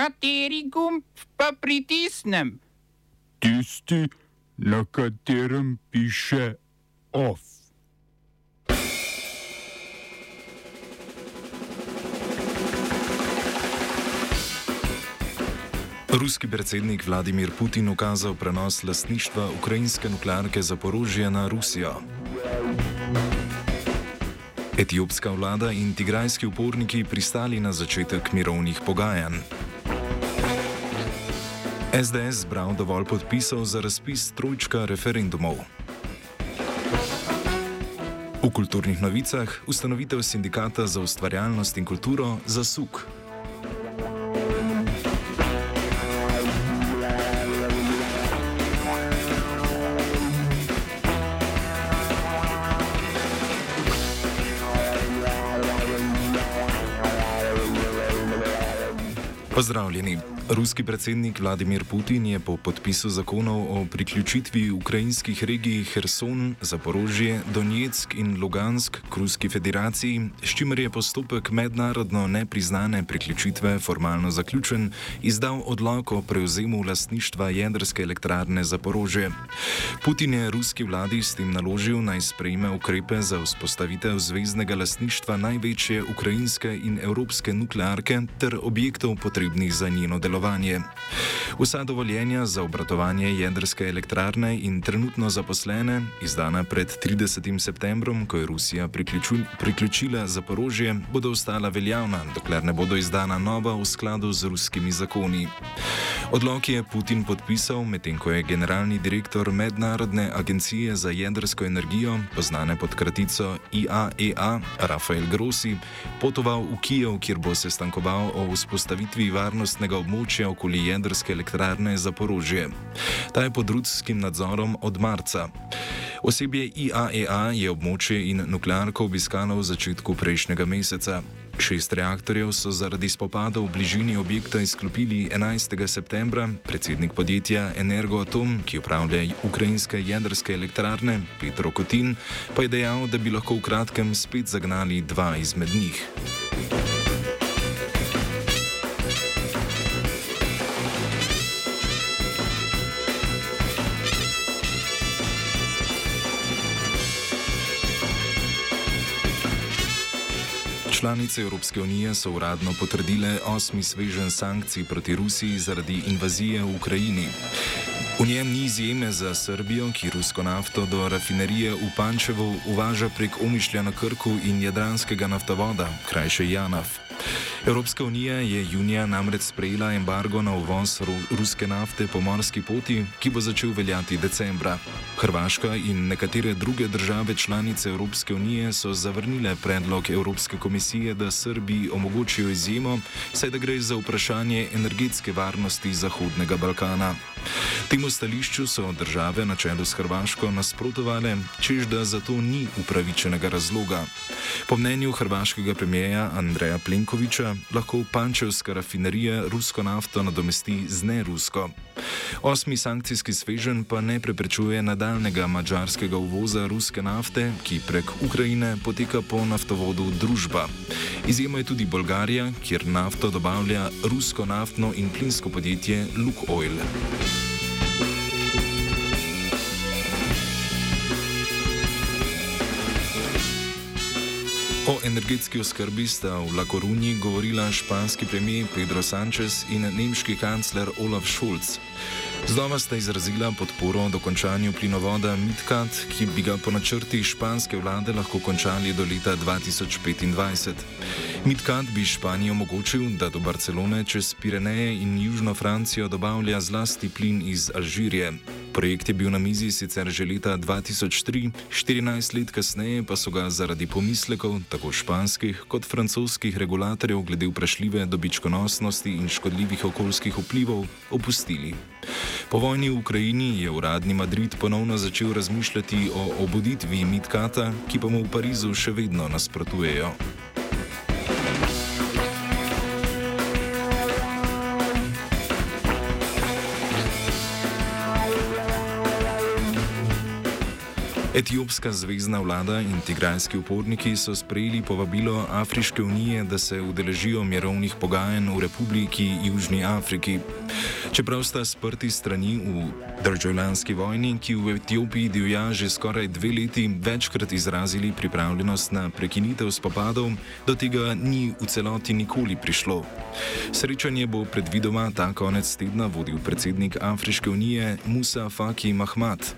Kateri gumb pa pritisnem? Tisti, na katerem piše OF. Ruski predsednik Vladimir Putin ukazal prenos lastništva ukrajinske nuklearke za porožje na Rusijo. Etiopska vlada in tigrajski uporniki pristali na začetek mirovnih pogajanj. SDS zbral dovolj podpisov za razpis trojčka referendumov. V kulturnih novicah ustanovitev sindikata za ustvarjalnost in kulturo za SUK. Pozdravljeni. Ruski predsednik Vladimir Putin je po podpisu zakonov o priključitvi ukrajinskih regij Herson, Zaporožje, Donetsk in Lugansk k Ruski federaciji, s čimer je postopek mednarodno nepriznane priključitve formalno zaključen, izdal odlok o prevzemu lastništva jedrske elektrarne Zaporožje. Putin je ruski vladi s tem naložil naj sprejme ukrepe za vzpostavitev zvezdnega lastništva največje ukrajinske in evropske nuklearke ter objektov potrebnih za njeno delovanje delovanje. Vsa dovoljenja za obratovanje jedrske elektrarne in trenutno zaposlene, izdana pred 30. septembrom, ko je Rusija priključila Zaporožje, bodo ostala veljavna, dokler ne bodo izdana nova v skladu z ruskimi zakoni. Odlok je Putin podpisal, medtem ko je generalni direktor Mednarodne agencije za jedrsko energijo, poznane pod kratico IAEA, e Rafael Grossi, potoval v Kijev, kjer bo sestankoval o vzpostavitvi varnostnega območja okoli jedrske elektrarne Zaporožje. Ta je pod ruskim nadzorom od marca. Osebje IAEA e je območje in nuklearko obiskalo v začetku prejšnjega meseca. Šest reaktorjev so zaradi spopadov v bližini objekta izklopili 11. septembra. Predsednik podjetja Energoatom, ki upravlja ukrajinske jedrske elektrarne, Petro Kotin, pa je dejal, da bi lahko v kratkem spet zagnali dva izmed njih. Članice Evropske unije so uradno potrdile osmi svežen sankcij proti Rusiji zaradi invazije v Ukrajini. V njem ni izjeme za Srbijo, ki rusko nafto do rafinerije v Pančevu uvaža prek Omišlja na Krku in Jadranskega naftovoda, krajše Janaf. Evropska unija je junija namreč sprejela embargo na uvoz ruske nafte po morski poti, ki bo začel veljati decembra. Hrvaška in nekatere druge države članice Evropske unije so zavrnile predlog Evropske komisije, da Srbiji omogočijo izjemo, saj da gre za vprašanje energetske varnosti Zahodnega Balkana. Temu stališču so države na čelu s Hrvaško nasprotovale, čež da za to ni upravičenega razloga. Po mnenju hrvaškega premijeja Andreja Plenkoviča lahko pančevska rafinerija rusko nafto nadomesti z nerusko. Osmi sankcijski svežen pa ne preprečuje nadaljnega mačarskega uvoza ruske nafte, ki prek Ukrajine poteka po naftovodu družba. Izjema je tudi Bolgarija, kjer nafto dobavlja rusko naftno in plinsko podjetje Lukoil. O energetski oskrbi sta v La Coruni govorila španski premijer Pedro Sánchez in nemški kancler Olaf Scholz. Znova sta izrazila podporo dokončanju plinovoda Midcat, ki bi ga po načrtih španske vlade lahko končali do leta 2025. Midcat bi Španiji omogočil, da do Barcelone čez Pireneje in Južno Francijo dobavlja zlasti plin iz Alžirije. Projekt je bil na mizi sicer že leta 2003, 14 let kasneje pa so ga zaradi pomislekov tako španskih kot francoskih regulatorjev glede vprašljive dobičkonosnosti in škodljivih okoljskih vplivov opustili. Po vojni v Ukrajini je uradni Madrid ponovno začel razmišljati o obuditvi Midkata, ki pa mu v Parizu še vedno nasprotujejo. Etiopska zvezdna vlada in tigrajski uporniki so sprejeli povabilo Afriške unije, da se udeležijo mirovnih pogajanj v Republiki Južni Afriki. Čeprav sta sprti strani v državljanski vojni, ki v Etiopiji divja že skoraj dve leti, večkrat izrazili pripravljenost na prekinitev spopadov, do tega ni v celoti nikoli prišlo. Srečanje bo predvidoma ta konec tedna vodil predsednik Afriške unije Musa Faki Mahmad.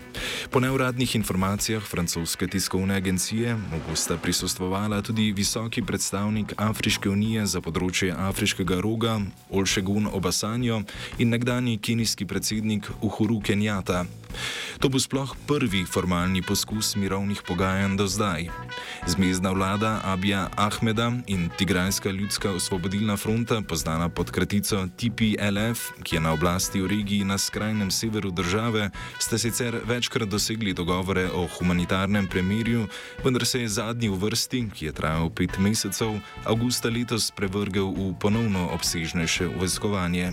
Po neuradnih informacijah francoske tiskovne agencije mu bosta prisostvovala tudi visoki predstavnik Afriške unije za področje Afriškega roga Olšegun Obasanjo in nekdani kenijski predsednik Uhuru Kenjata. To bo sploh prvi formalni poskus mirovnih pogajanj do zdaj. Zmezdna vlada Abija Ahmeda in Tigrajska ljudska osvobodilna fronta, poznana pod kratico TPLF, ki je na oblasti v regiji na skrajnem severu države, sta sicer večkrat dosegli dogovore o humanitarnem premirju, vendar se je zadnji v vrsti, ki je trajal pet mesecev, avgusta letos prevrgel v ponovno obsežnejše vojskovanje.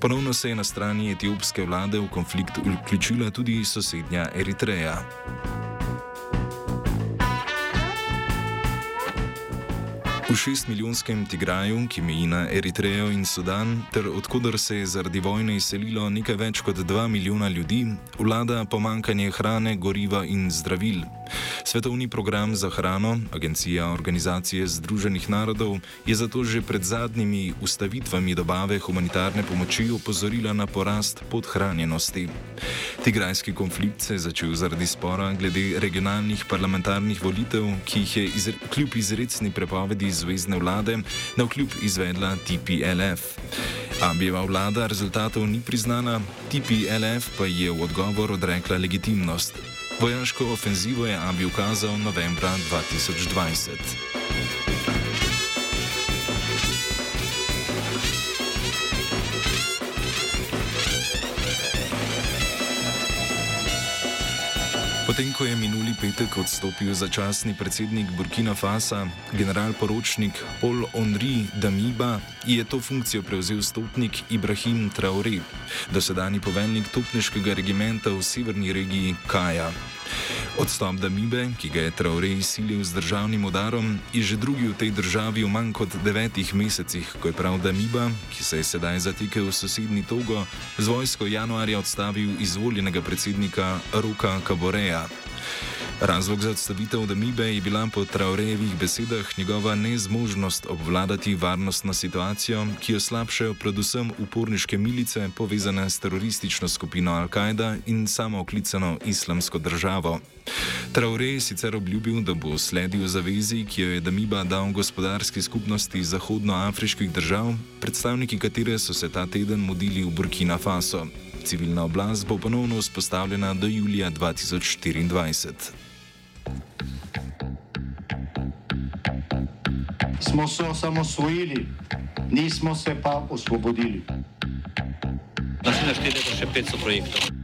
Ponovno se je na strani etiopske vlade v konflikt vključila tudi sosednja Eritreja. V šestmilijonskem Tigraju, ki meji na Eritrejo in Sudan, ter odkudar se je zaradi vojne izselilo nekaj več kot dva milijona ljudi, vlada pomankanje hrane, goriva in zdravil. Svetovni program za hrano, Agencija Organizacije Združenih narodov, je zato že pred zadnjimi ustavitvami dobave humanitarne pomoči opozorila na porast podhranjenosti. Tigrajski konflikt se je začel zaradi spora glede regionalnih parlamentarnih volitev, ki jih je izre, kljub izredni prepovedi zvezdne vlade na vkljub izvedla TPLF. Abijeva vlada rezultatov ni priznala, TPLF pa je v odgovor odrekla legitimnost. Vojaško ofenzivo je Abi ukazal novembra 2020. Potem, ko je minuli petek odstopil začasni predsednik Burkina Fasa, generalporočnik Paul Henri Damiba, je to funkcijo prevzel stopnik Ibrahim Traore, dosedani poveljnik topniškega regimenta v severni regiji Kaja. Odstop Damibe, ki ga je Traore izsilil z državnim udarom, je že drugi v tej državi v manj kot devetih mesecih, ko je prav Damiba, ki se je sedaj zatekel v sosednji Togo, z vojsko januarja odstavil izvoljenega predsednika Ruka Kaboreja. Razlog za odstavitev Damibe je bila po Traorejevih besedah njegova nezmožnost obvladati varnostno situacijo, ki jo slabšajo predvsem uporniške milice povezane s teroristično skupino Al-Kaida in samooklicano islamsko državo. Traore je sicer obljubil, da bo sledil zavezi, ki jo je Damiba dal gospodarski skupnosti zahodnoafriških držav, predstavniki katere so se ta teden mudili v Burkina Faso. Civilna oblast bo ponovno vzpostavljena do julija 2024. Smo se osamosvojili, nismo se pa osvobodili. Naslednje število je še 500 projektov.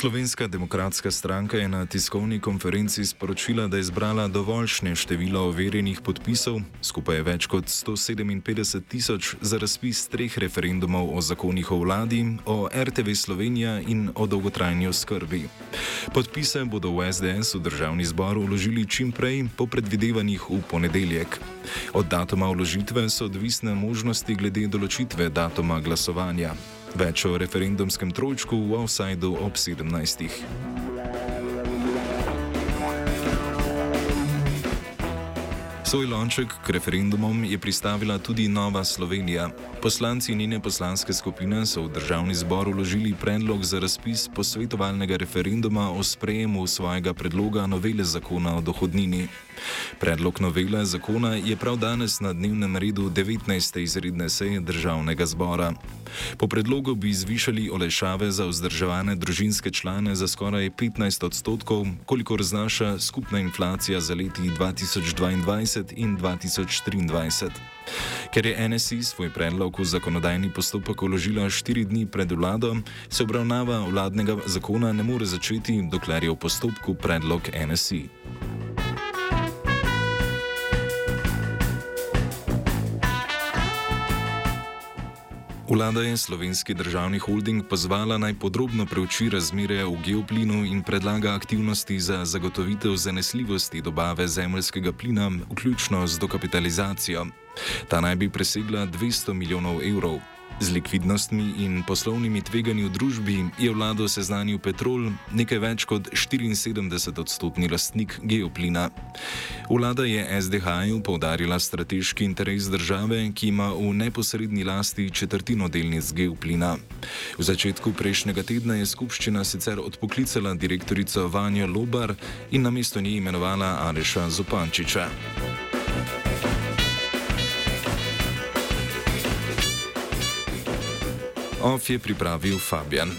Slovenska demokratska stranka je na tiskovni konferenci sporočila, da je zbrala dovoljšne število overjenih podpisov, skupaj več kot 157 tisoč, za razpis treh referendumov o zakonih o vladi, o RTV Slovenija in o dolgotrajni oskrbi. Podpise bodo v SDS v državni zbor uložili čim prej, po predvidevanjih v ponedeljek. Od datuma uložitve so odvisne možnosti glede določitve datuma glasovanja. Več o referendumskem trojčku v Offsideu ob 17. Svoj lonček k referendumom je pristavila tudi Nova Slovenija. Poslanci njene poslanske skupine so v državni zbor uložili predlog za razpis posvetovalnega referenduma o sprejemu svojega predloga novele zakona o dohodnini. Predlog novele zakona je prav danes na dnevnem redu 19. izredne seje državnega zbora. Po predlogu bi zvišali olešave za vzdrževane družinske člane za skoraj 15 odstotkov, kolikor znaša skupna inflacija za leti 2022 in 2023. Ker je NSI svoj predlog v zakonodajni postopek uložila štiri dni pred vlado, se obravnava vladnega zakona ne more začeti, dokler je v postopku predlog NSI. Vlada je slovenski državni holding pozvala naj podrobno preuči razmere v geoplinu in predlaga aktivnosti za zagotovitev zanesljivosti dobave zemljskega plina, vključno z dokapitalizacijo. Ta naj bi presegla 200 milijonov evrov. Z likvidnostmi in poslovnimi tveganji v družbi je vlado seznanil Petrol, nekaj več kot 74-odstotni lastnik geoplina. Vlada je SDH-ju povdarila strateški interes države, ki ima v neposrednji lasti četrtino delnic geoplina. V začetku prejšnjega tedna je skupščina sicer odpoklicala direktorico Vanjo Lobar in na mesto nje imenovala Areša Zopančiča. OF je pripravil Fabian.